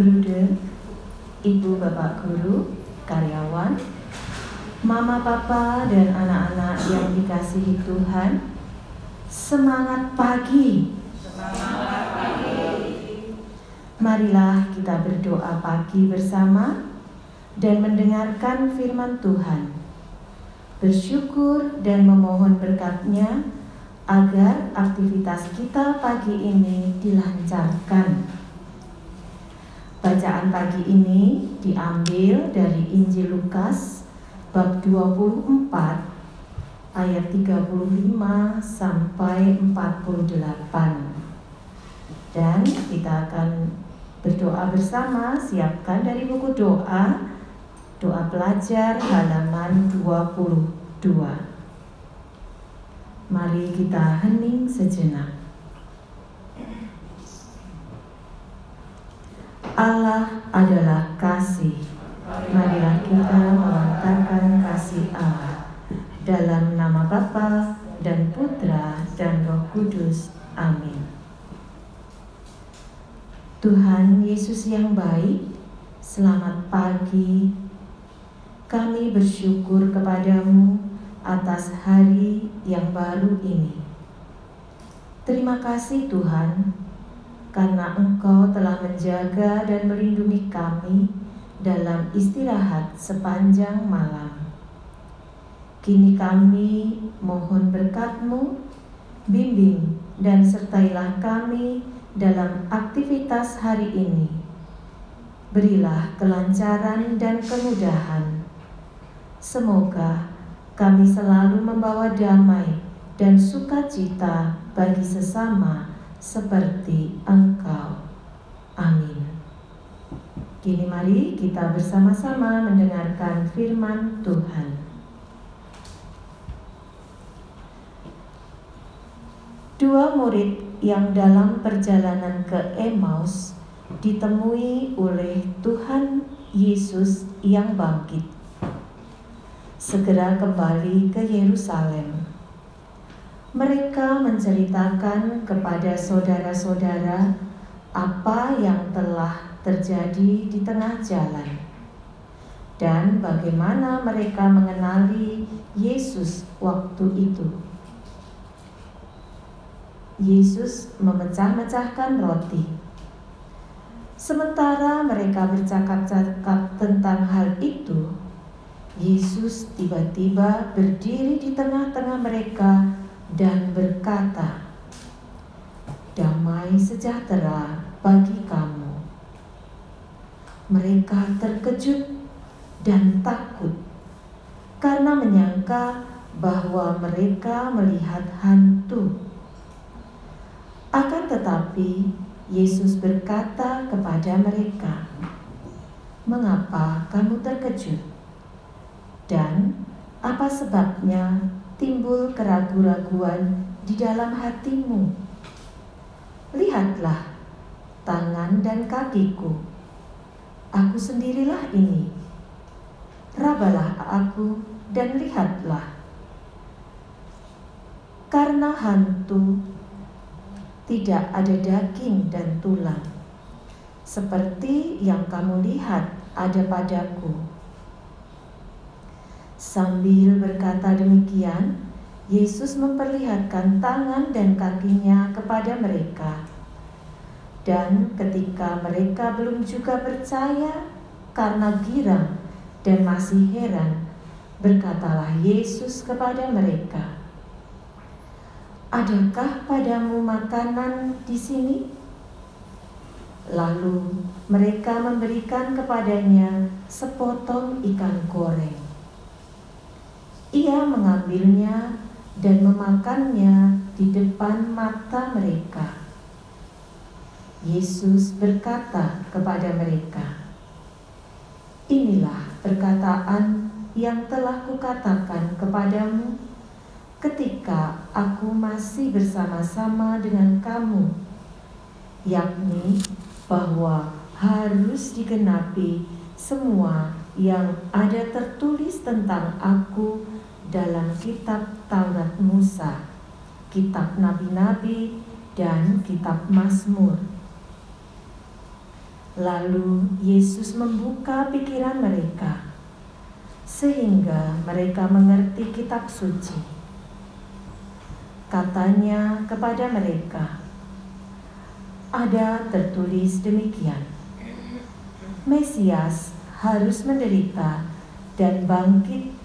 Bruder, Ibu Bapak Guru, karyawan, Mama Papa dan anak-anak yang dikasihi Tuhan, semangat pagi. Semangat pagi. Marilah kita berdoa pagi bersama dan mendengarkan firman Tuhan. Bersyukur dan memohon berkatnya agar aktivitas kita pagi ini dilancarkan. Bacaan pagi ini diambil dari Injil Lukas bab 24 ayat 35 sampai 48. Dan kita akan berdoa bersama, siapkan dari buku doa Doa pelajar halaman 22. Mari kita hening sejenak. Allah adalah kasih. Marilah kita melontarkan kasih Allah dalam nama Bapa dan Putra dan Roh Kudus. Amin. Tuhan Yesus yang baik, selamat pagi. Kami bersyukur kepadamu atas hari yang baru ini. Terima kasih Tuhan, karena Engkau telah menjaga dan melindungi kami dalam istirahat sepanjang malam. Kini kami mohon berkat-Mu, bimbing dan sertailah kami dalam aktivitas hari ini. Berilah kelancaran dan kemudahan. Semoga kami selalu membawa damai dan sukacita bagi sesama seperti Engkau. Amin. Kini mari kita bersama-sama mendengarkan firman Tuhan. Dua murid yang dalam perjalanan ke Emmaus ditemui oleh Tuhan Yesus yang bangkit segera kembali ke Yerusalem. Mereka menceritakan kepada saudara-saudara apa yang telah terjadi di tengah jalan dan bagaimana mereka mengenali Yesus waktu itu. Yesus memecah-mecahkan roti. Sementara mereka bercakap-cakap tentang hal itu, Yesus tiba-tiba berdiri di tengah-tengah mereka dan berkata, "Damai sejahtera bagi kamu." Mereka terkejut dan takut karena menyangka bahwa mereka melihat hantu. Akan tetapi, Yesus berkata kepada mereka, "Mengapa kamu terkejut?" Dan apa sebabnya timbul keraguan-raguan di dalam hatimu? Lihatlah tangan dan kakiku. Aku sendirilah ini. Rabalah aku dan lihatlah. Karena hantu tidak ada daging dan tulang, seperti yang kamu lihat ada padaku Sambil berkata demikian, Yesus memperlihatkan tangan dan kakinya kepada mereka. Dan ketika mereka belum juga percaya karena girang dan masih heran, berkatalah Yesus kepada mereka, "Adakah padamu makanan di sini?" Lalu mereka memberikan kepadanya sepotong ikan goreng. Ia mengambilnya dan memakannya di depan mata mereka. Yesus berkata kepada mereka, "Inilah perkataan yang telah kukatakan kepadamu ketika aku masih bersama-sama dengan kamu, yakni bahwa harus digenapi semua yang ada tertulis tentang aku dalam kitab Taurat Musa, kitab nabi-nabi, dan kitab Mazmur. Lalu Yesus membuka pikiran mereka, sehingga mereka mengerti Kitab Suci. Katanya kepada mereka, "Ada tertulis demikian: Mesias harus menderita dan bangkit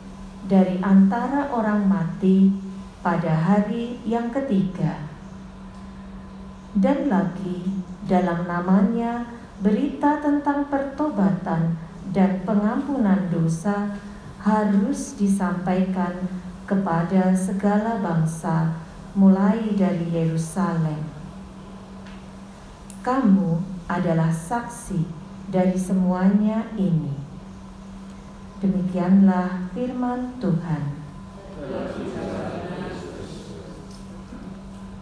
dari antara orang mati pada hari yang ketiga." Dan lagi, dalam namanya berita tentang pertobatan dan pengampunan dosa harus disampaikan kepada segala bangsa, mulai dari Yerusalem. Kamu adalah saksi dari semuanya ini. Demikianlah firman Tuhan.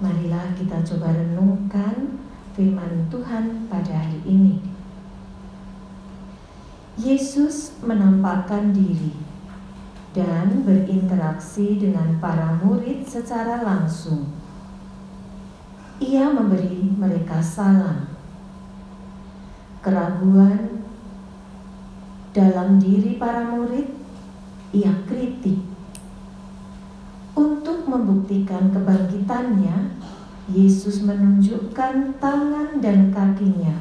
Marilah kita coba renungkan firman Tuhan pada hari ini. Yesus menampakkan diri dan berinteraksi dengan para murid secara langsung. Ia memberi mereka salam. Keraguan dalam diri para murid ia kritik. Untuk membuktikan kebangkitannya, Yesus menunjukkan tangan dan kakinya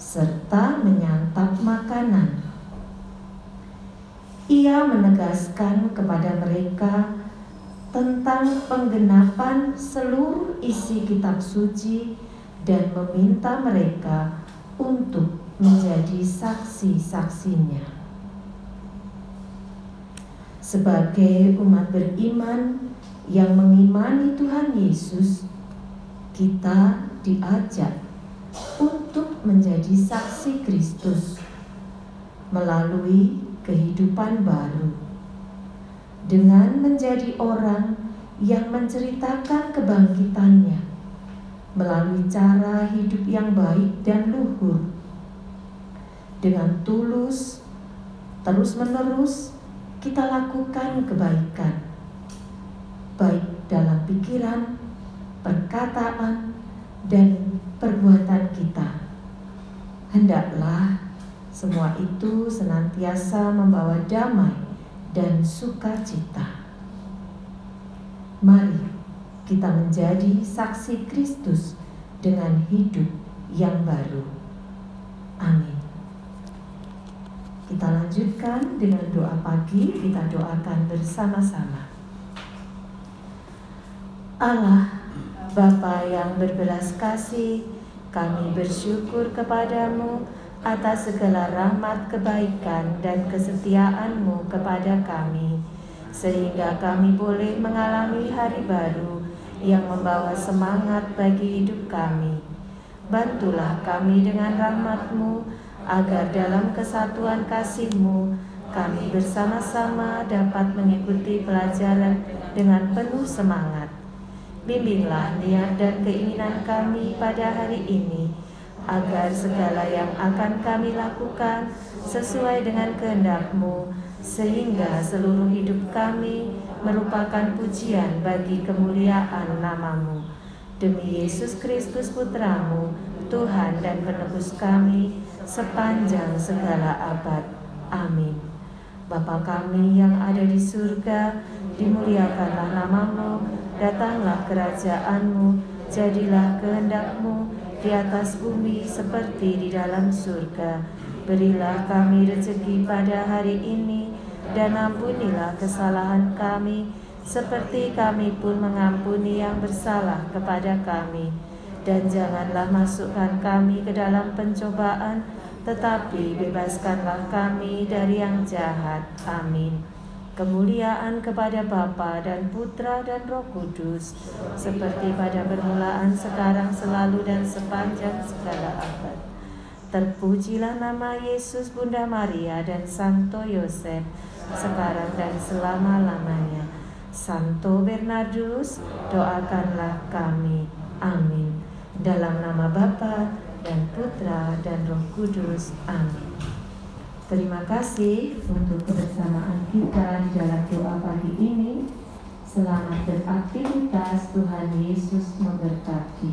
serta menyantap makanan. Ia menegaskan kepada mereka tentang penggenapan seluruh isi kitab suci dan meminta mereka untuk menjadi saksi-saksinya. Sebagai umat beriman yang mengimani Tuhan Yesus, kita diajak untuk menjadi saksi Kristus melalui kehidupan baru dengan menjadi orang yang menceritakan kebangkitannya melalui cara hidup yang baik dan luhur dengan tulus terus-menerus kita lakukan kebaikan baik dalam pikiran perkataan, dan perbuatan kita. Hendaklah semua itu senantiasa membawa damai dan sukacita. Mari kita menjadi saksi Kristus dengan hidup yang baru. Amin. Kita lanjutkan dengan doa pagi, kita doakan bersama-sama. Allah Bapa yang berbelas kasih, kami bersyukur kepadamu atas segala rahmat kebaikan dan kesetiaanmu kepada kami, sehingga kami boleh mengalami hari baru yang membawa semangat bagi hidup kami. Bantulah kami dengan rahmatmu, agar dalam kesatuan kasihmu kami bersama-sama dapat mengikuti pelajaran dengan penuh semangat Bimbinglah niat dan keinginan kami pada hari ini, agar segala yang akan kami lakukan sesuai dengan kehendak-Mu, sehingga seluruh hidup kami merupakan pujian bagi kemuliaan namamu. Demi Yesus Kristus Putramu, Tuhan dan penebus kami, sepanjang segala abad. Amin. Bapa kami yang ada di surga, dimuliakanlah namamu, Datanglah kerajaanmu, jadilah kehendakmu di atas bumi seperti di dalam surga. Berilah kami rezeki pada hari ini, dan ampunilah kesalahan kami, seperti kami pun mengampuni yang bersalah kepada kami. Dan janganlah masukkan kami ke dalam pencobaan, tetapi bebaskanlah kami dari yang jahat. Amin kemuliaan kepada Bapa dan Putra dan Roh Kudus, seperti pada permulaan, sekarang, selalu, dan sepanjang segala abad. Terpujilah nama Yesus, Bunda Maria, dan Santo Yosef, sekarang dan selama-lamanya. Santo Bernardus, doakanlah kami. Amin. Dalam nama Bapa dan Putra dan Roh Kudus. Amin. Terima kasih untuk kebersamaan kita di dalam doa pagi ini. Selamat beraktivitas, Tuhan Yesus memberkati.